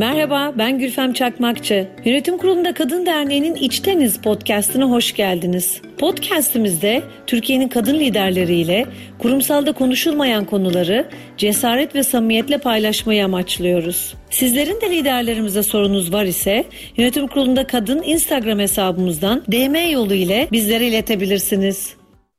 Merhaba, ben Gülfem Çakmakçı. Yönetim Kurulu'nda Kadın Derneği'nin İçteniz podcastına hoş geldiniz. Podcastimizde Türkiye'nin kadın liderleriyle kurumsalda konuşulmayan konuları cesaret ve samimiyetle paylaşmayı amaçlıyoruz. Sizlerin de liderlerimize sorunuz var ise Yönetim Kurulu'nda Kadın Instagram hesabımızdan DM yolu ile bizlere iletebilirsiniz.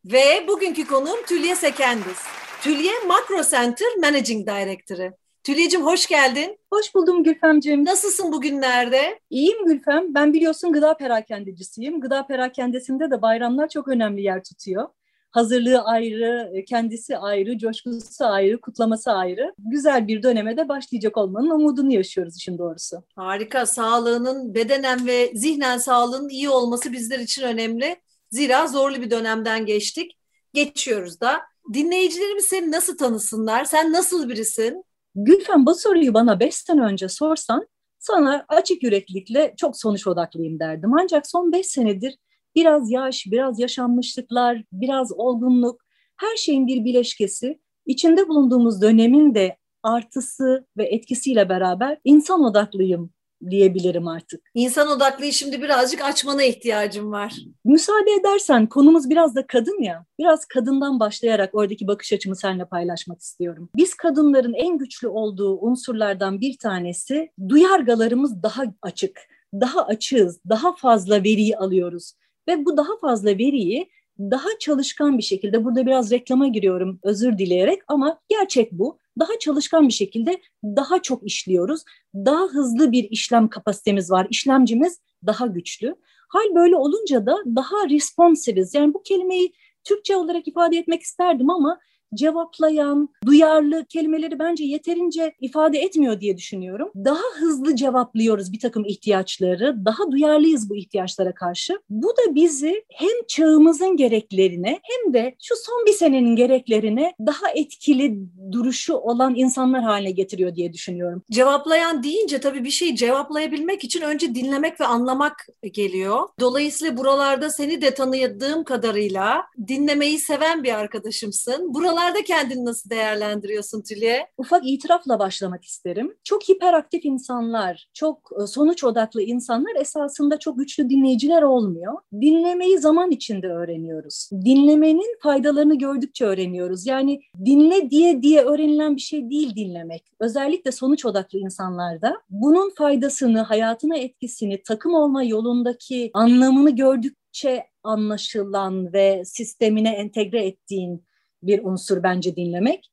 Ve bugünkü konuğum Tülye Sekendiz. Tülye Macro Center Managing Director'ı. Tülyeciğim hoş geldin. Hoş buldum Gülfemciğim. Nasılsın bugünlerde? İyiyim Gülfem. Ben biliyorsun gıda perakendecisiyim. Gıda perakendesinde de bayramlar çok önemli yer tutuyor. Hazırlığı ayrı, kendisi ayrı, coşkusu ayrı, kutlaması ayrı. Güzel bir döneme de başlayacak olmanın umudunu yaşıyoruz işin doğrusu. Harika. Sağlığının bedenen ve zihnen sağlığının iyi olması bizler için önemli. Zira zorlu bir dönemden geçtik. Geçiyoruz da. Dinleyicilerimiz seni nasıl tanısınlar? Sen nasıl birisin? Gülfem bu soruyu bana beş sene önce sorsan sana açık yüreklilikle çok sonuç odaklıyım derdim. Ancak son beş senedir biraz yaş, biraz yaşanmışlıklar, biraz olgunluk, her şeyin bir bileşkesi, içinde bulunduğumuz dönemin de artısı ve etkisiyle beraber insan odaklıyım diyebilirim artık. İnsan odaklıyı şimdi birazcık açmana ihtiyacım var. Müsaade edersen konumuz biraz da kadın ya. Biraz kadından başlayarak oradaki bakış açımı seninle paylaşmak istiyorum. Biz kadınların en güçlü olduğu unsurlardan bir tanesi duyargalarımız daha açık. Daha açığız, daha fazla veriyi alıyoruz. Ve bu daha fazla veriyi daha çalışkan bir şekilde, burada biraz reklama giriyorum özür dileyerek ama gerçek bu daha çalışkan bir şekilde daha çok işliyoruz. Daha hızlı bir işlem kapasitemiz var. İşlemcimiz daha güçlü. Hal böyle olunca da daha responsiviz. Yani bu kelimeyi Türkçe olarak ifade etmek isterdim ama cevaplayan, duyarlı kelimeleri bence yeterince ifade etmiyor diye düşünüyorum. Daha hızlı cevaplıyoruz bir takım ihtiyaçları, daha duyarlıyız bu ihtiyaçlara karşı. Bu da bizi hem çağımızın gereklerine hem de şu son bir senenin gereklerine daha etkili duruşu olan insanlar haline getiriyor diye düşünüyorum. Cevaplayan deyince tabii bir şeyi cevaplayabilmek için önce dinlemek ve anlamak geliyor. Dolayısıyla buralarda seni de tanıdığım kadarıyla dinlemeyi seven bir arkadaşımsın. Buralar konularda kendini nasıl değerlendiriyorsun Tülye? Ufak itirafla başlamak isterim. Çok hiperaktif insanlar, çok e, sonuç odaklı insanlar esasında çok güçlü dinleyiciler olmuyor. Dinlemeyi zaman içinde öğreniyoruz. Dinlemenin faydalarını gördükçe öğreniyoruz. Yani dinle diye diye öğrenilen bir şey değil dinlemek. Özellikle sonuç odaklı insanlarda bunun faydasını, hayatına etkisini, takım olma yolundaki anlamını gördükçe anlaşılan ve sistemine entegre ettiğin bir unsur bence dinlemek.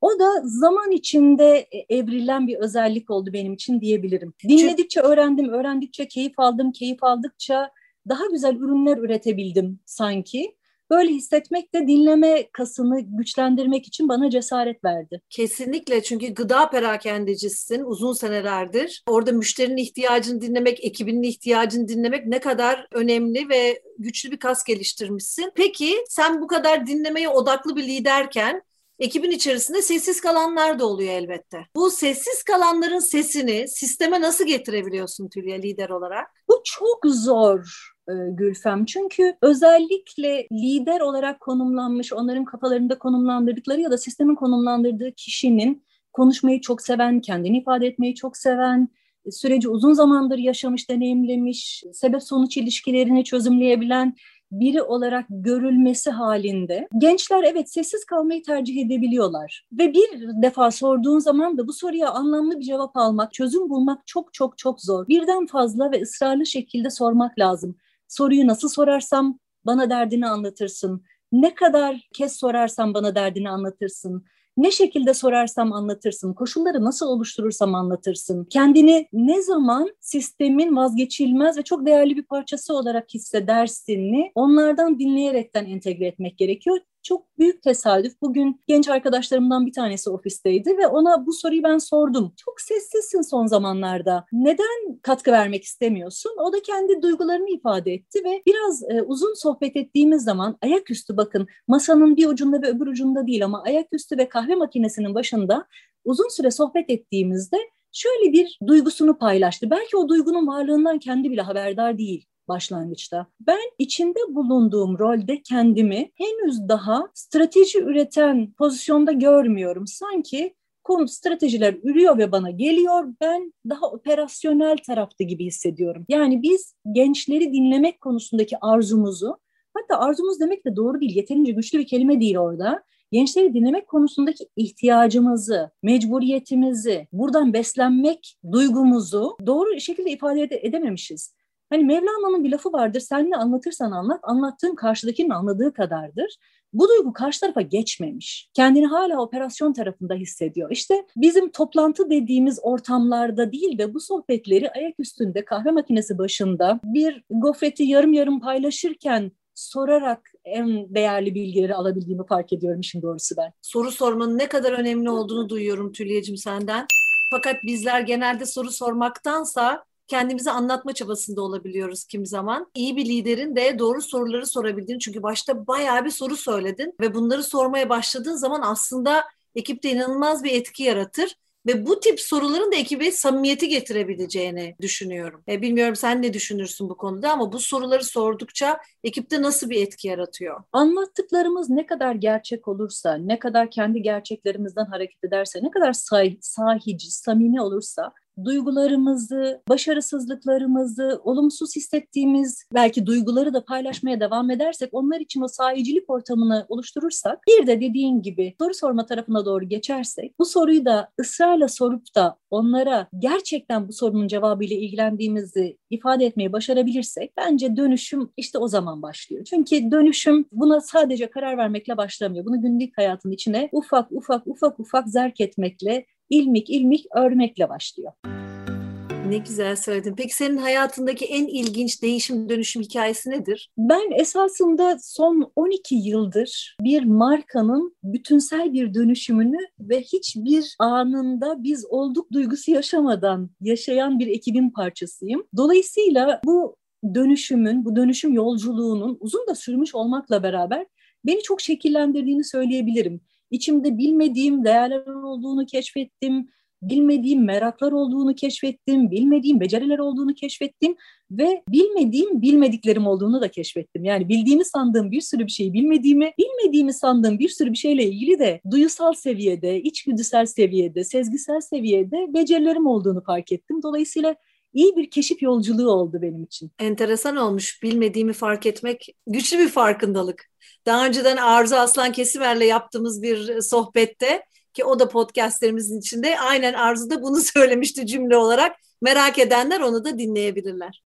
O da zaman içinde e, evrilen bir özellik oldu benim için diyebilirim. Dinledikçe öğrendim, öğrendikçe keyif aldım, keyif aldıkça daha güzel ürünler üretebildim sanki. Böyle hissetmek de dinleme kasını güçlendirmek için bana cesaret verdi. Kesinlikle çünkü gıda perakendecisin uzun senelerdir. Orada müşterinin ihtiyacını dinlemek, ekibinin ihtiyacını dinlemek ne kadar önemli ve güçlü bir kas geliştirmişsin. Peki sen bu kadar dinlemeye odaklı bir liderken ekibin içerisinde sessiz kalanlar da oluyor elbette. Bu sessiz kalanların sesini sisteme nasıl getirebiliyorsun Tülya lider olarak? Bu çok zor e, Gülfem. Çünkü özellikle lider olarak konumlanmış, onların kafalarında konumlandırdıkları ya da sistemin konumlandırdığı kişinin konuşmayı çok seven, kendini ifade etmeyi çok seven, süreci uzun zamandır yaşamış, deneyimlemiş, sebep sonuç ilişkilerini çözümleyebilen biri olarak görülmesi halinde gençler evet sessiz kalmayı tercih edebiliyorlar. Ve bir defa sorduğun zaman da bu soruya anlamlı bir cevap almak, çözüm bulmak çok çok çok zor. Birden fazla ve ısrarlı şekilde sormak lazım. Soruyu nasıl sorarsam bana derdini anlatırsın. Ne kadar kez sorarsam bana derdini anlatırsın. Ne şekilde sorarsam anlatırsın, koşulları nasıl oluşturursam anlatırsın. Kendini ne zaman sistemin vazgeçilmez ve çok değerli bir parçası olarak hissedersin'i onlardan dinleyerekten entegre etmek gerekiyor çok büyük tesadüf. Bugün genç arkadaşlarımdan bir tanesi ofisteydi ve ona bu soruyu ben sordum. Çok sessizsin son zamanlarda. Neden katkı vermek istemiyorsun? O da kendi duygularını ifade etti ve biraz e, uzun sohbet ettiğimiz zaman ayaküstü bakın masanın bir ucunda ve öbür ucunda değil ama ayaküstü ve kahve makinesinin başında uzun süre sohbet ettiğimizde şöyle bir duygusunu paylaştı. Belki o duygunun varlığından kendi bile haberdar değil başlangıçta. Ben içinde bulunduğum rolde kendimi henüz daha strateji üreten pozisyonda görmüyorum. Sanki konu stratejiler ürüyor ve bana geliyor. Ben daha operasyonel tarafta gibi hissediyorum. Yani biz gençleri dinlemek konusundaki arzumuzu, hatta arzumuz demek de doğru değil, yeterince güçlü bir kelime değil orada. Gençleri dinlemek konusundaki ihtiyacımızı, mecburiyetimizi, buradan beslenmek duygumuzu doğru şekilde ifade ede- edememişiz. Hani Mevlana'nın bir lafı vardır, sen ne anlatırsan anlat, anlattığın karşıdakinin anladığı kadardır. Bu duygu karşı tarafa geçmemiş. Kendini hala operasyon tarafında hissediyor. İşte bizim toplantı dediğimiz ortamlarda değil de bu sohbetleri ayak üstünde kahve makinesi başında bir gofreti yarım yarım paylaşırken sorarak en değerli bilgileri alabildiğimi fark ediyorum işin doğrusu ben. Soru sormanın ne kadar önemli olduğunu duyuyorum Tülya'cığım senden. Fakat bizler genelde soru sormaktansa kendimizi anlatma çabasında olabiliyoruz kim zaman. İyi bir liderin de doğru soruları sorabildiğini çünkü başta bayağı bir soru söyledin ve bunları sormaya başladığın zaman aslında ekipte inanılmaz bir etki yaratır ve bu tip soruların da ekibe samimiyeti getirebileceğini düşünüyorum. E, bilmiyorum sen ne düşünürsün bu konuda ama bu soruları sordukça ekipte nasıl bir etki yaratıyor? Anlattıklarımız ne kadar gerçek olursa, ne kadar kendi gerçeklerimizden hareket ederse, ne kadar say- sahici, samimi olursa duygularımızı, başarısızlıklarımızı, olumsuz hissettiğimiz belki duyguları da paylaşmaya devam edersek, onlar için o sahicilik ortamını oluşturursak, bir de dediğin gibi soru sorma tarafına doğru geçersek, bu soruyu da ısrarla sorup da onlara gerçekten bu sorunun cevabıyla ilgilendiğimizi ifade etmeyi başarabilirsek, bence dönüşüm işte o zaman başlıyor. Çünkü dönüşüm buna sadece karar vermekle başlamıyor. Bunu günlük hayatın içine ufak ufak ufak ufak zerk etmekle ilmik ilmik örmekle başlıyor. Ne güzel söyledin. Peki senin hayatındaki en ilginç değişim dönüşüm hikayesi nedir? Ben esasında son 12 yıldır bir markanın bütünsel bir dönüşümünü ve hiçbir anında biz olduk duygusu yaşamadan yaşayan bir ekibin parçasıyım. Dolayısıyla bu dönüşümün, bu dönüşüm yolculuğunun uzun da sürmüş olmakla beraber beni çok şekillendirdiğini söyleyebilirim. İçimde bilmediğim değerler olduğunu keşfettim, bilmediğim meraklar olduğunu keşfettim, bilmediğim beceriler olduğunu keşfettim ve bilmediğim bilmediklerim olduğunu da keşfettim. Yani bildiğimi sandığım bir sürü bir şeyi bilmediğimi, bilmediğimi sandığım bir sürü bir şeyle ilgili de duyusal seviyede, içgüdüsel seviyede, sezgisel seviyede becerilerim olduğunu fark ettim. Dolayısıyla iyi bir keşif yolculuğu oldu benim için. Enteresan olmuş. Bilmediğimi fark etmek güçlü bir farkındalık. Daha önceden Arzu Aslan Kesimer'le yaptığımız bir sohbette ki o da podcastlerimizin içinde aynen Arzu da bunu söylemişti cümle olarak. Merak edenler onu da dinleyebilirler.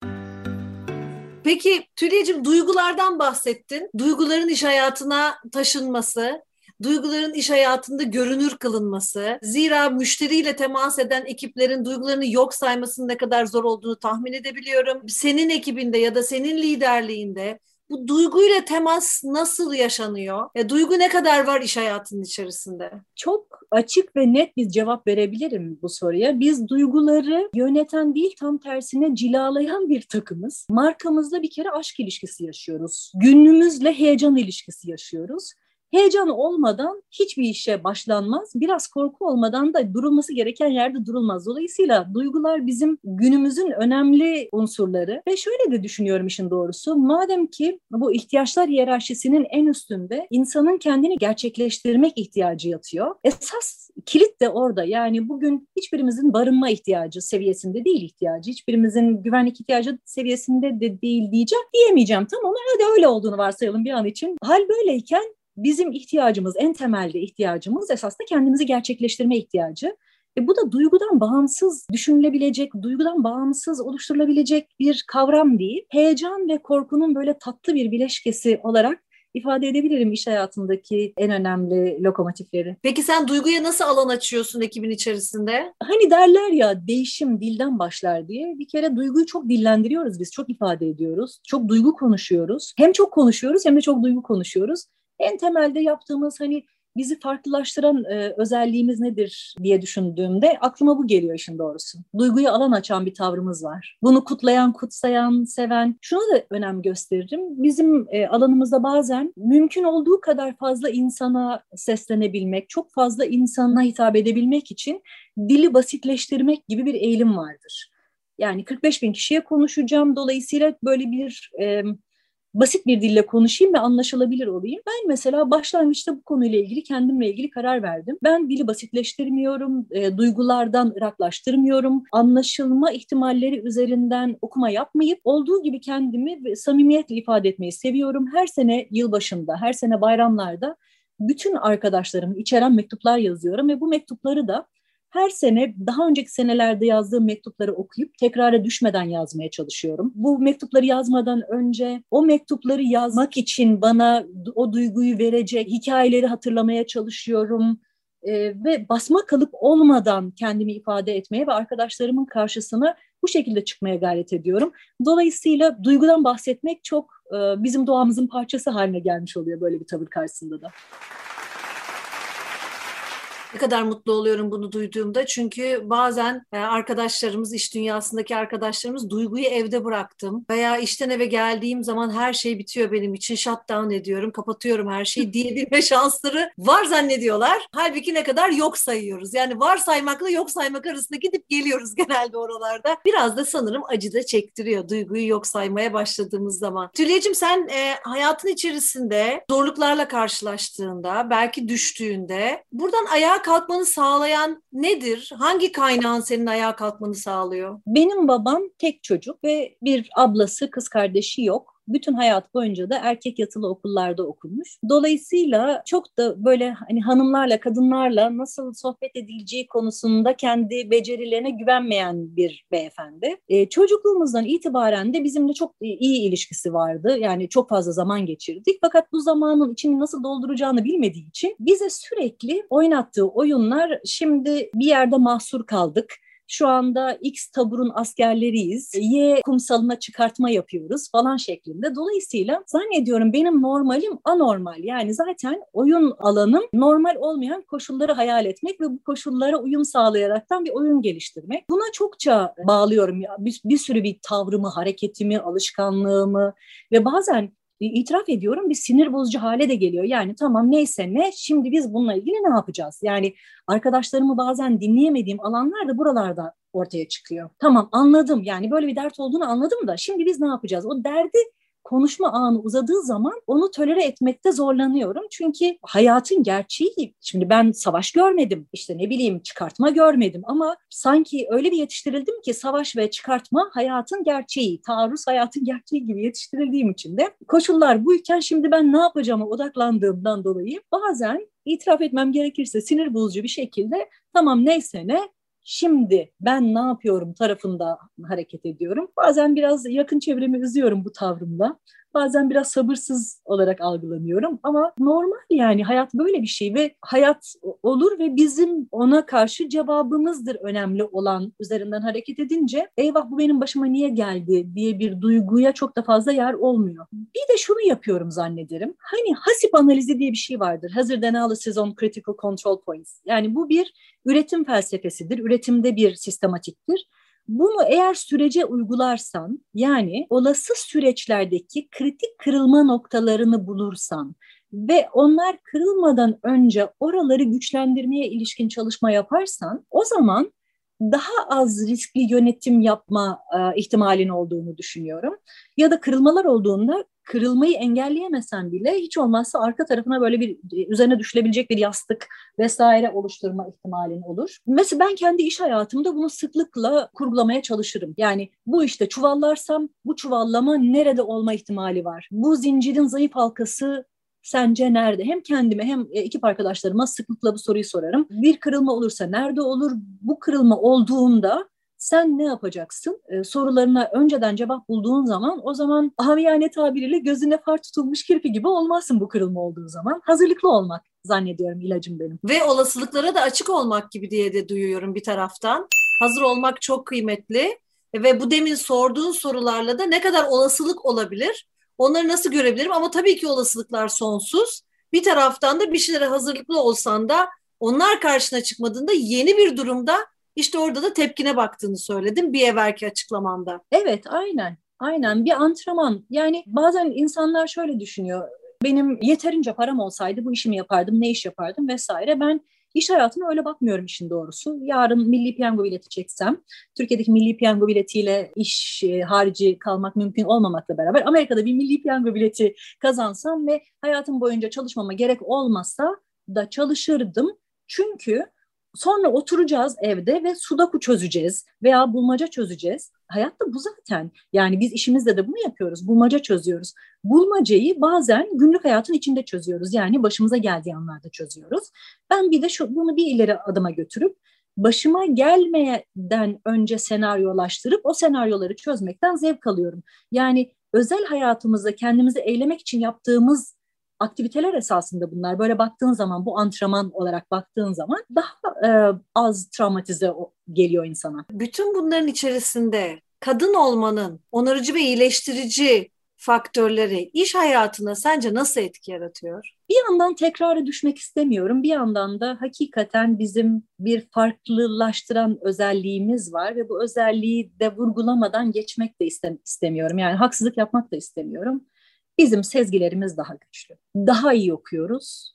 Peki Tülya'cığım duygulardan bahsettin. Duyguların iş hayatına taşınması, duyguların iş hayatında görünür kılınması, zira müşteriyle temas eden ekiplerin duygularını yok saymasının ne kadar zor olduğunu tahmin edebiliyorum. Senin ekibinde ya da senin liderliğinde bu duyguyla temas nasıl yaşanıyor? E, duygu ne kadar var iş hayatının içerisinde? Çok açık ve net bir cevap verebilirim bu soruya. Biz duyguları yöneten değil tam tersine cilalayan bir takımız. Markamızda bir kere aşk ilişkisi yaşıyoruz. Günümüzle heyecan ilişkisi yaşıyoruz. Heyecan olmadan hiçbir işe başlanmaz. Biraz korku olmadan da durulması gereken yerde durulmaz. Dolayısıyla duygular bizim günümüzün önemli unsurları. Ve şöyle de düşünüyorum işin doğrusu. Madem ki bu ihtiyaçlar hiyerarşisinin en üstünde insanın kendini gerçekleştirmek ihtiyacı yatıyor. Esas kilit de orada. Yani bugün hiçbirimizin barınma ihtiyacı seviyesinde değil ihtiyacı. Hiçbirimizin güvenlik ihtiyacı seviyesinde de değil diyeceğim. Diyemeyeceğim. Tamam hadi öyle olduğunu varsayalım bir an için. Hal böyleyken bizim ihtiyacımız, en temelde ihtiyacımız esasında kendimizi gerçekleştirme ihtiyacı. E bu da duygudan bağımsız düşünülebilecek, duygudan bağımsız oluşturulabilecek bir kavram değil. Heyecan ve korkunun böyle tatlı bir bileşkesi olarak ifade edebilirim iş hayatındaki en önemli lokomotifleri. Peki sen duyguya nasıl alan açıyorsun ekibin içerisinde? Hani derler ya değişim dilden başlar diye. Bir kere duyguyu çok dillendiriyoruz biz, çok ifade ediyoruz. Çok duygu konuşuyoruz. Hem çok konuşuyoruz hem de çok duygu konuşuyoruz. En temelde yaptığımız hani bizi farklılaştıran e, özelliğimiz nedir diye düşündüğümde aklıma bu geliyor işin doğrusu. Duyguyu alan açan bir tavrımız var. Bunu kutlayan, kutsayan, seven. Şuna da önem gösteririm. Bizim e, alanımızda bazen mümkün olduğu kadar fazla insana seslenebilmek, çok fazla insana hitap edebilmek için dili basitleştirmek gibi bir eğilim vardır. Yani 45 bin kişiye konuşacağım. Dolayısıyla böyle bir... E, basit bir dille konuşayım ve anlaşılabilir olayım. Ben mesela başlangıçta bu konuyla ilgili kendimle ilgili karar verdim. Ben dili basitleştirmiyorum, e, duygulardan ıraklaştırmıyorum, anlaşılma ihtimalleri üzerinden okuma yapmayıp olduğu gibi kendimi samimiyetle ifade etmeyi seviyorum. Her sene yılbaşında, her sene bayramlarda bütün arkadaşlarımı içeren mektuplar yazıyorum ve bu mektupları da her sene daha önceki senelerde yazdığım mektupları okuyup tekrara düşmeden yazmaya çalışıyorum. Bu mektupları yazmadan önce o mektupları yazmak için bana o duyguyu verecek hikayeleri hatırlamaya çalışıyorum. Ee, ve basma kalıp olmadan kendimi ifade etmeye ve arkadaşlarımın karşısına bu şekilde çıkmaya gayret ediyorum. Dolayısıyla duygudan bahsetmek çok e, bizim doğamızın parçası haline gelmiş oluyor böyle bir tavır karşısında da. Ne kadar mutlu oluyorum bunu duyduğumda. Çünkü bazen e, arkadaşlarımız, iş dünyasındaki arkadaşlarımız duyguyu evde bıraktım. Veya işten eve geldiğim zaman her şey bitiyor benim için. Shutdown ediyorum, kapatıyorum her şeyi diyebilme şansları var zannediyorlar. Halbuki ne kadar yok sayıyoruz. Yani var saymakla yok saymak arasında gidip geliyoruz genelde oralarda. Biraz da sanırım acı da çektiriyor duyguyu yok saymaya başladığımız zaman. Tülyeciğim sen e, hayatın içerisinde zorluklarla karşılaştığında, belki düştüğünde buradan ayağa kalkmanı sağlayan nedir? Hangi kaynağın senin ayağa kalkmanı sağlıyor? Benim babam tek çocuk ve bir ablası, kız kardeşi yok bütün hayat boyunca da erkek yatılı okullarda okumuş. Dolayısıyla çok da böyle hani hanımlarla, kadınlarla nasıl sohbet edileceği konusunda kendi becerilerine güvenmeyen bir beyefendi. E, çocukluğumuzdan itibaren de bizimle çok iyi ilişkisi vardı. Yani çok fazla zaman geçirdik. Fakat bu zamanın içini nasıl dolduracağını bilmediği için bize sürekli oynattığı oyunlar şimdi bir yerde mahsur kaldık şu anda X taburun askerleriyiz, Y kumsalına çıkartma yapıyoruz falan şeklinde. Dolayısıyla zannediyorum benim normalim anormal. Yani zaten oyun alanım normal olmayan koşulları hayal etmek ve bu koşullara uyum sağlayaraktan bir oyun geliştirmek. Buna çokça bağlıyorum ya bir, bir sürü bir tavrımı, hareketimi, alışkanlığımı ve bazen itiraf ediyorum bir sinir bozucu hale de geliyor. Yani tamam neyse ne şimdi biz bununla ilgili ne yapacağız? Yani arkadaşlarımı bazen dinleyemediğim alanlar da buralarda ortaya çıkıyor. Tamam anladım yani böyle bir dert olduğunu anladım da şimdi biz ne yapacağız? O derdi konuşma anı uzadığı zaman onu tolere etmekte zorlanıyorum. Çünkü hayatın gerçeği, şimdi ben savaş görmedim, işte ne bileyim çıkartma görmedim ama sanki öyle bir yetiştirildim ki savaş ve çıkartma hayatın gerçeği, taarruz hayatın gerçeği gibi yetiştirildiğim için de koşullar buyken şimdi ben ne yapacağıma odaklandığımdan dolayı bazen itiraf etmem gerekirse sinir bozucu bir şekilde tamam neyse ne şimdi ben ne yapıyorum tarafında hareket ediyorum. Bazen biraz yakın çevremi üzüyorum bu tavrımla. Bazen biraz sabırsız olarak algılanıyorum ama normal yani hayat böyle bir şey ve hayat olur ve bizim ona karşı cevabımızdır önemli olan üzerinden hareket edince eyvah bu benim başıma niye geldi diye bir duyguya çok da fazla yer olmuyor. Bir de şunu yapıyorum zannederim. Hani hasip analizi diye bir şey vardır. Hazard Analysis on Critical Control Points. Yani bu bir üretim felsefesidir. Üretimde bir sistematiktir. Bunu eğer sürece uygularsan yani olası süreçlerdeki kritik kırılma noktalarını bulursan ve onlar kırılmadan önce oraları güçlendirmeye ilişkin çalışma yaparsan o zaman daha az riskli yönetim yapma e, ihtimalin olduğunu düşünüyorum. Ya da kırılmalar olduğunda kırılmayı engelleyemesen bile hiç olmazsa arka tarafına böyle bir üzerine düşülebilecek bir yastık vesaire oluşturma ihtimalin olur. Mesela ben kendi iş hayatımda bunu sıklıkla kurgulamaya çalışırım. Yani bu işte çuvallarsam bu çuvallama nerede olma ihtimali var? Bu zincirin zayıf halkası sence nerede? Hem kendime hem e, ekip arkadaşlarıma sıklıkla bu soruyu sorarım. Bir kırılma olursa nerede olur? Bu kırılma olduğunda sen ne yapacaksın? Ee, sorularına önceden cevap bulduğun zaman o zaman haviyane tabiriyle gözüne far tutulmuş kirpi gibi olmazsın bu kırılma olduğu zaman. Hazırlıklı olmak zannediyorum ilacım benim. Ve olasılıklara da açık olmak gibi diye de duyuyorum bir taraftan. Hazır olmak çok kıymetli ve bu demin sorduğun sorularla da ne kadar olasılık olabilir? Onları nasıl görebilirim? Ama tabii ki olasılıklar sonsuz. Bir taraftan da bir şeylere hazırlıklı olsan da onlar karşına çıkmadığında yeni bir durumda işte orada da tepkine baktığını söyledim bir evvelki açıklamanda. Evet aynen. Aynen bir antrenman. Yani bazen insanlar şöyle düşünüyor. Benim yeterince param olsaydı bu işimi yapardım, ne iş yapardım vesaire. Ben İş hayatına öyle bakmıyorum işin doğrusu. Yarın milli piyango bileti çeksem, Türkiye'deki milli piyango biletiyle iş e, harici kalmak mümkün olmamakla beraber Amerika'da bir milli piyango bileti kazansam ve hayatım boyunca çalışmama gerek olmasa da çalışırdım. Çünkü Sonra oturacağız evde ve sudoku çözeceğiz veya bulmaca çözeceğiz. Hayatta bu zaten. Yani biz işimizde de bunu yapıyoruz. Bulmaca çözüyoruz. Bulmacayı bazen günlük hayatın içinde çözüyoruz. Yani başımıza geldiği anlarda çözüyoruz. Ben bir de şu, bunu bir ileri adıma götürüp başıma gelmeden önce senaryolaştırıp o senaryoları çözmekten zevk alıyorum. Yani özel hayatımızda kendimizi eylemek için yaptığımız aktiviteler esasında bunlar. Böyle baktığın zaman bu antrenman olarak baktığın zaman daha e, az travmatize geliyor insana. Bütün bunların içerisinde kadın olmanın onarıcı ve iyileştirici faktörleri iş hayatına sence nasıl etki yaratıyor? Bir yandan tekrara düşmek istemiyorum. Bir yandan da hakikaten bizim bir farklılaştıran özelliğimiz var ve bu özelliği de vurgulamadan geçmek de istemiyorum. Yani haksızlık yapmak da istemiyorum. Bizim sezgilerimiz daha güçlü. Daha iyi okuyoruz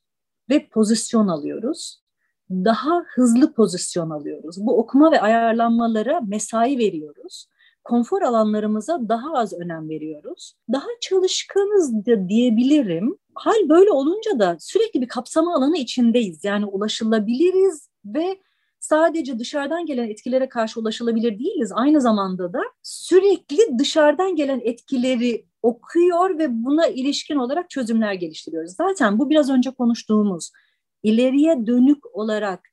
ve pozisyon alıyoruz. Daha hızlı pozisyon alıyoruz. Bu okuma ve ayarlanmalara mesai veriyoruz. Konfor alanlarımıza daha az önem veriyoruz. Daha çalışkanız da diyebilirim. Hal böyle olunca da sürekli bir kapsama alanı içindeyiz. Yani ulaşılabiliriz ve sadece dışarıdan gelen etkilere karşı ulaşılabilir değiliz. Aynı zamanda da sürekli dışarıdan gelen etkileri okuyor ve buna ilişkin olarak çözümler geliştiriyoruz. Zaten bu biraz önce konuştuğumuz ileriye dönük olarak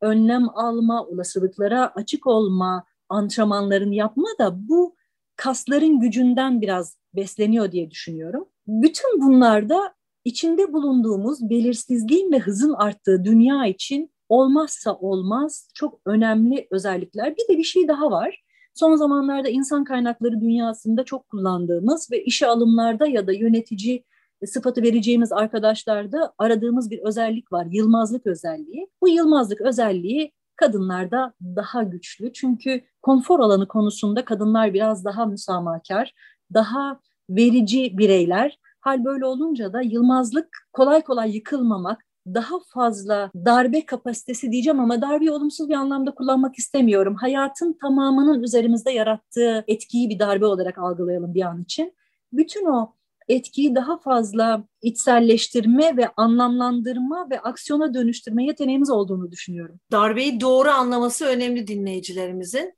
önlem alma, olasılıklara açık olma antrenmanlarını yapma da bu kasların gücünden biraz besleniyor diye düşünüyorum. Bütün bunlarda içinde bulunduğumuz belirsizliğin ve hızın arttığı dünya için olmazsa olmaz çok önemli özellikler. Bir de bir şey daha var. Son zamanlarda insan kaynakları dünyasında çok kullandığımız ve işe alımlarda ya da yönetici sıfatı vereceğimiz arkadaşlarda aradığımız bir özellik var. Yılmazlık özelliği. Bu yılmazlık özelliği kadınlarda daha güçlü. Çünkü konfor alanı konusunda kadınlar biraz daha müsamahkar, daha verici bireyler. Hal böyle olunca da yılmazlık kolay kolay yıkılmamak, daha fazla darbe kapasitesi diyeceğim ama darbeyi olumsuz bir anlamda kullanmak istemiyorum. Hayatın tamamının üzerimizde yarattığı etkiyi bir darbe olarak algılayalım bir an için. Bütün o etkiyi daha fazla içselleştirme ve anlamlandırma ve aksiyona dönüştürme yeteneğimiz olduğunu düşünüyorum. Darbeyi doğru anlaması önemli dinleyicilerimizin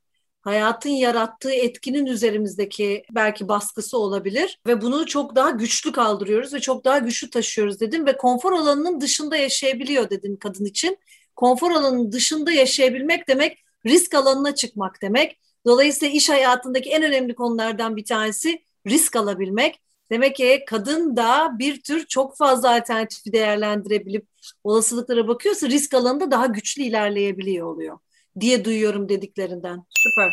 hayatın yarattığı etkinin üzerimizdeki belki baskısı olabilir ve bunu çok daha güçlü kaldırıyoruz ve çok daha güçlü taşıyoruz dedim ve konfor alanının dışında yaşayabiliyor dedin kadın için. Konfor alanının dışında yaşayabilmek demek risk alanına çıkmak demek. Dolayısıyla iş hayatındaki en önemli konulardan bir tanesi risk alabilmek. Demek ki kadın da bir tür çok fazla alternatifi değerlendirebilip olasılıklara bakıyorsa risk alanında daha güçlü ilerleyebiliyor oluyor diye duyuyorum dediklerinden. Süper.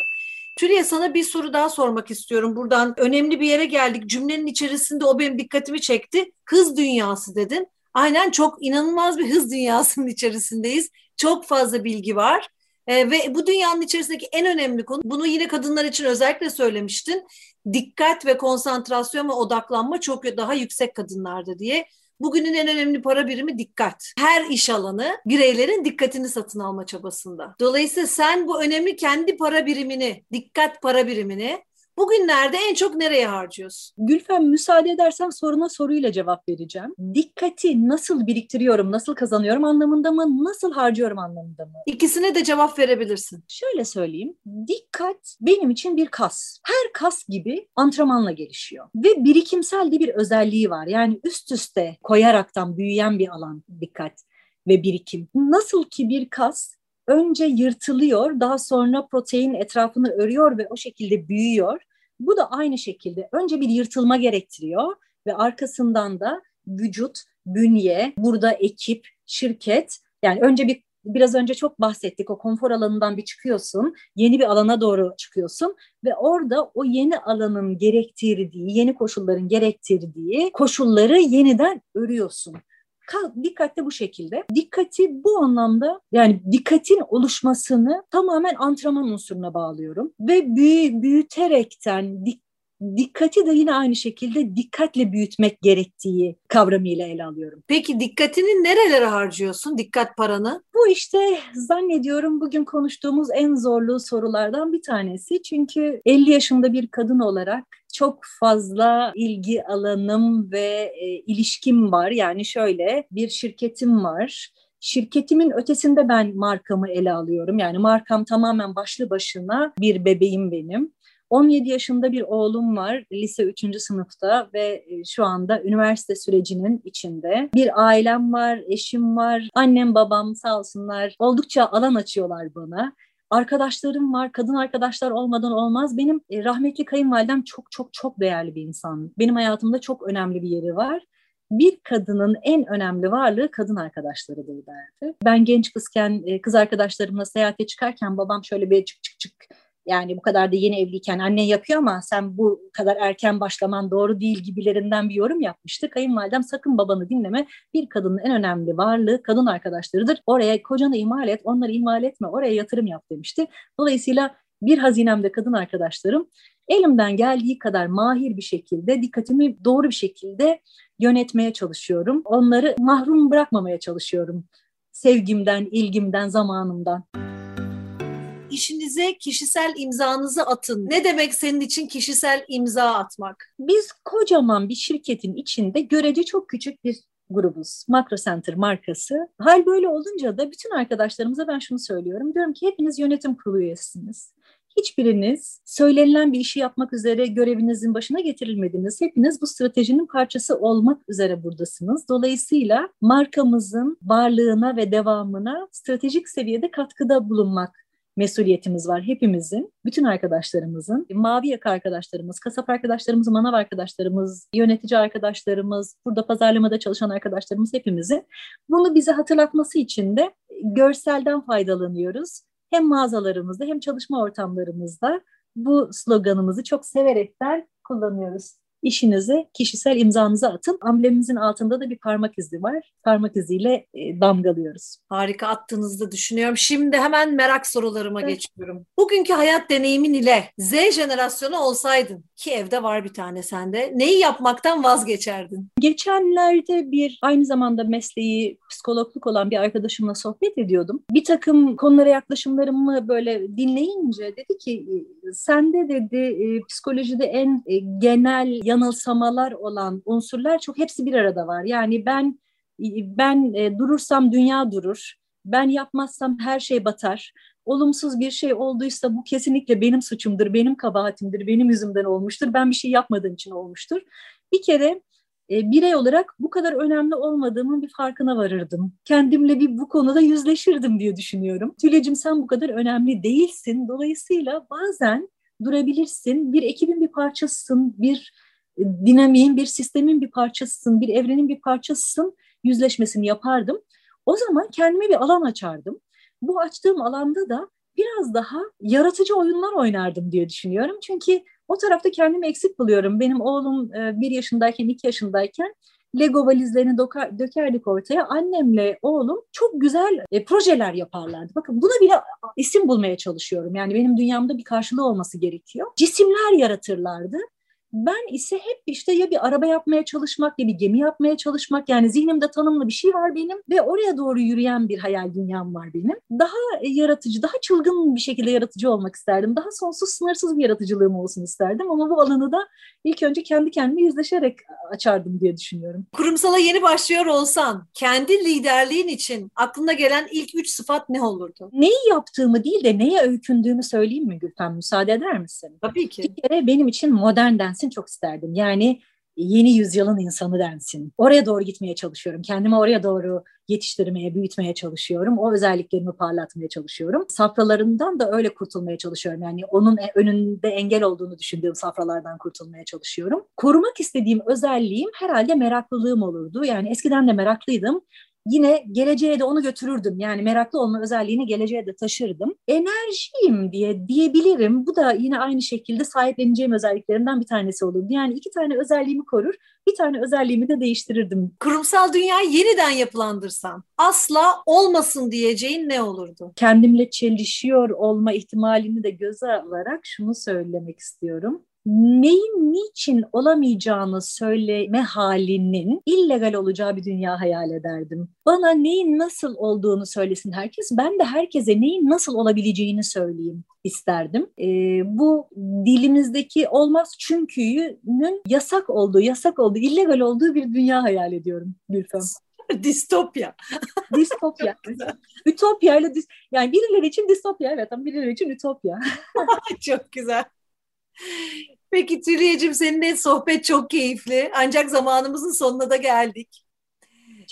Tülye sana bir soru daha sormak istiyorum. Buradan önemli bir yere geldik. Cümlenin içerisinde o benim dikkatimi çekti. Hız dünyası dedin. Aynen çok inanılmaz bir hız dünyasının içerisindeyiz. Çok fazla bilgi var. Ee, ve bu dünyanın içerisindeki en önemli konu, bunu yine kadınlar için özellikle söylemiştin. Dikkat ve konsantrasyon ve odaklanma çok daha yüksek kadınlarda diye. Bugünün en önemli para birimi dikkat. Her iş alanı bireylerin dikkatini satın alma çabasında. Dolayısıyla sen bu önemli kendi para birimini, dikkat para birimini Bugünlerde en çok nereye harcıyorsun? Gülfem müsaade edersen soruna soruyla cevap vereceğim. Dikkati nasıl biriktiriyorum, nasıl kazanıyorum anlamında mı, nasıl harcıyorum anlamında mı? İkisine de cevap verebilirsin. Şöyle söyleyeyim. Dikkat benim için bir kas. Her kas gibi antrenmanla gelişiyor. Ve birikimsel de bir özelliği var. Yani üst üste koyaraktan büyüyen bir alan dikkat ve birikim. Nasıl ki bir kas önce yırtılıyor, daha sonra protein etrafını örüyor ve o şekilde büyüyor. Bu da aynı şekilde önce bir yırtılma gerektiriyor ve arkasından da vücut, bünye, burada ekip, şirket yani önce bir biraz önce çok bahsettik o konfor alanından bir çıkıyorsun, yeni bir alana doğru çıkıyorsun ve orada o yeni alanın gerektirdiği, yeni koşulların gerektirdiği koşulları yeniden örüyorsun. Dikkat de bu şekilde. Dikkati bu anlamda yani dikkatin oluşmasını tamamen antrenman unsuruna bağlıyorum. Ve büyü, büyüterekten dik, dikkati de yine aynı şekilde dikkatle büyütmek gerektiği kavramıyla ele alıyorum. Peki dikkatini nerelere harcıyorsun? Dikkat paranı? Bu işte zannediyorum bugün konuştuğumuz en zorlu sorulardan bir tanesi. Çünkü 50 yaşında bir kadın olarak çok fazla ilgi alanım ve e, ilişkim var. Yani şöyle bir şirketim var. Şirketimin ötesinde ben markamı ele alıyorum. Yani markam tamamen başlı başına bir bebeğim benim. 17 yaşında bir oğlum var, lise 3. sınıfta ve e, şu anda üniversite sürecinin içinde. Bir ailem var, eşim var, annem babam sağ olsunlar oldukça alan açıyorlar bana. Arkadaşlarım var, kadın arkadaşlar olmadan olmaz. Benim e, rahmetli kayınvalidem çok çok çok değerli bir insan. Benim hayatımda çok önemli bir yeri var bir kadının en önemli varlığı kadın arkadaşlarıdır derdi. Ben genç kızken e, kız arkadaşlarımla seyahate çıkarken babam şöyle bir çık çık çık yani bu kadar da yeni evliyken annen yapıyor ama sen bu kadar erken başlaman doğru değil gibilerinden bir yorum yapmıştı. Kayınvalidem sakın babanı dinleme. Bir kadının en önemli varlığı kadın arkadaşlarıdır. Oraya kocanı ihmal et, onları ihmal etme, oraya yatırım yap demişti. Dolayısıyla bir hazinemde kadın arkadaşlarım elimden geldiği kadar mahir bir şekilde dikkatimi doğru bir şekilde yönetmeye çalışıyorum. Onları mahrum bırakmamaya çalışıyorum sevgimden, ilgimden, zamanımdan işinize kişisel imzanızı atın. Ne demek senin için kişisel imza atmak? Biz kocaman bir şirketin içinde görece çok küçük bir grubuz. Macro Center markası. Hal böyle olunca da bütün arkadaşlarımıza ben şunu söylüyorum. Diyorum ki hepiniz yönetim kurulu üyesiniz. Hiçbiriniz söylenilen bir işi yapmak üzere görevinizin başına getirilmediniz. Hepiniz bu stratejinin parçası olmak üzere buradasınız. Dolayısıyla markamızın varlığına ve devamına stratejik seviyede katkıda bulunmak mesuliyetimiz var hepimizin, bütün arkadaşlarımızın, mavi yaka arkadaşlarımız, kasap arkadaşlarımız, manav arkadaşlarımız, yönetici arkadaşlarımız, burada pazarlamada çalışan arkadaşlarımız hepimizin. Bunu bize hatırlatması için de görselden faydalanıyoruz. Hem mağazalarımızda hem çalışma ortamlarımızda bu sloganımızı çok severekten kullanıyoruz işinizi kişisel imzanızı atın. Amblemimizin altında da bir parmak izi var. Parmak iziyle e, damgalıyoruz. Harika attığınızda düşünüyorum. Şimdi hemen merak sorularıma evet. geçiyorum. Bugünkü hayat deneyimin ile Z jenerasyonu olsaydın ki evde var bir tane sende. Neyi yapmaktan vazgeçerdin? Geçenlerde bir aynı zamanda mesleği psikologluk olan bir arkadaşımla sohbet ediyordum. Bir takım konulara yaklaşımlarımı böyle dinleyince dedi ki sende dedi e, psikolojide en e, genel yanılsamalar olan unsurlar çok hepsi bir arada var. Yani ben ben e, durursam dünya durur. Ben yapmazsam her şey batar. Olumsuz bir şey olduysa bu kesinlikle benim suçumdur, benim kabahatimdir, benim yüzümden olmuştur. Ben bir şey yapmadığım için olmuştur. Bir kere e, birey olarak bu kadar önemli olmadığımın bir farkına varırdım. Kendimle bir bu konuda yüzleşirdim diye düşünüyorum. Tülecim sen bu kadar önemli değilsin. Dolayısıyla bazen durabilirsin. Bir ekibin bir parçasısın, bir dinamiğin, bir sistemin bir parçasısın, bir evrenin bir parçasısın yüzleşmesini yapardım. O zaman kendime bir alan açardım. Bu açtığım alanda da biraz daha yaratıcı oyunlar oynardım diye düşünüyorum. Çünkü o tarafta kendimi eksik buluyorum. Benim oğlum e, bir yaşındayken, iki yaşındayken Lego valizlerini dökerdik ortaya. Annemle oğlum çok güzel e, projeler yaparlardı. Bakın buna bile isim bulmaya çalışıyorum. Yani benim dünyamda bir karşılığı olması gerekiyor. Cisimler yaratırlardı. Ben ise hep işte ya bir araba yapmaya çalışmak ya bir gemi yapmaya çalışmak yani zihnimde tanımlı bir şey var benim ve oraya doğru yürüyen bir hayal dünyam var benim. Daha e, yaratıcı, daha çılgın bir şekilde yaratıcı olmak isterdim. Daha sonsuz sınırsız bir yaratıcılığım olsun isterdim ama bu alanı da ilk önce kendi kendime yüzleşerek açardım diye düşünüyorum. Kurumsala yeni başlıyor olsan kendi liderliğin için aklına gelen ilk üç sıfat ne olurdu? Neyi yaptığımı değil de neye öykündüğümü söyleyeyim mi Gülfem? Müsaade eder misin? Tabii ki. Bir kere benim için modern densin çok isterdim. Yani yeni yüzyılın insanı densin. Oraya doğru gitmeye çalışıyorum. Kendimi oraya doğru yetiştirmeye, büyütmeye çalışıyorum. O özelliklerimi parlatmaya çalışıyorum. Safralarından da öyle kurtulmaya çalışıyorum. Yani onun e, önünde engel olduğunu düşündüğüm safralardan kurtulmaya çalışıyorum. Korumak istediğim özelliğim herhalde meraklılığım olurdu. Yani eskiden de meraklıydım yine geleceğe de onu götürürdüm. Yani meraklı olma özelliğini geleceğe de taşırdım. Enerjiyim diye diyebilirim. Bu da yine aynı şekilde sahipleneceğim özelliklerinden bir tanesi olurdu. Yani iki tane özelliğimi korur, bir tane özelliğimi de değiştirirdim. Kurumsal dünyayı yeniden yapılandırsan asla olmasın diyeceğin ne olurdu? Kendimle çelişiyor olma ihtimalini de göze alarak şunu söylemek istiyorum neyin niçin olamayacağını söyleme halinin illegal olacağı bir dünya hayal ederdim. Bana neyin nasıl olduğunu söylesin herkes. Ben de herkese neyin nasıl olabileceğini söyleyeyim isterdim. E, bu dilimizdeki olmaz çünkü'nün yasak olduğu, yasak olduğu, illegal olduğu bir dünya hayal ediyorum Gülfem. Distopya. Distopya. Ütopya ile dis yani birileri için distopya evet ama birileri için ütopya. çok güzel. Peki Tülyeciğim seninle sohbet çok keyifli. Ancak zamanımızın sonuna da geldik.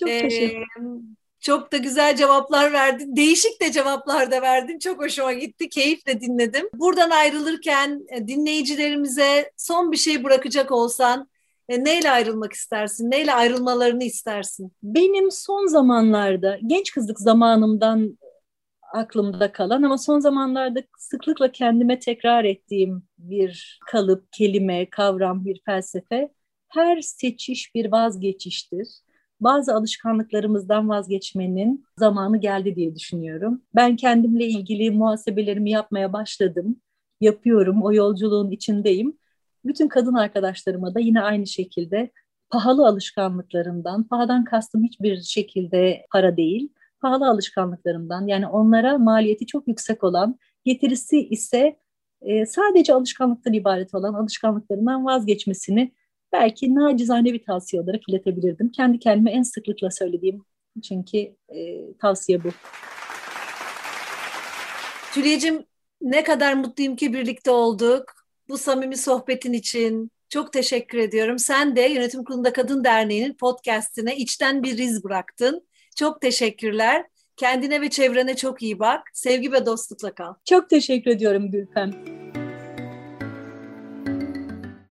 Çok ee, teşekkür Çok da güzel cevaplar verdin. Değişik de cevaplar da verdin. Çok hoşuma gitti. Keyifle dinledim. Buradan ayrılırken e, dinleyicilerimize son bir şey bırakacak olsan e, neyle ayrılmak istersin? Neyle ayrılmalarını istersin? Benim son zamanlarda genç kızlık zamanımdan aklımda kalan ama son zamanlarda sıklıkla kendime tekrar ettiğim bir kalıp, kelime, kavram, bir felsefe. Her seçiş bir vazgeçiştir. Bazı alışkanlıklarımızdan vazgeçmenin zamanı geldi diye düşünüyorum. Ben kendimle ilgili muhasebelerimi yapmaya başladım. Yapıyorum, o yolculuğun içindeyim. Bütün kadın arkadaşlarıma da yine aynı şekilde pahalı alışkanlıklarından, pahadan kastım hiçbir şekilde para değil, pahalı alışkanlıklarından yani onlara maliyeti çok yüksek olan, getirisi ise e, sadece alışkanlıktan ibaret olan alışkanlıklarından vazgeçmesini belki nacizane bir tavsiye olarak iletebilirdim. Kendi kendime en sıklıkla söylediğim çünkü e, tavsiye bu. Tülyeciğim ne kadar mutluyum ki birlikte olduk. Bu samimi sohbetin için çok teşekkür ediyorum. Sen de Yönetim Kurulu'nda Kadın Derneği'nin podcastine içten bir riz bıraktın. Çok teşekkürler. Kendine ve çevrene çok iyi bak. Sevgi ve dostlukla kal. Çok teşekkür ediyorum Gülfem.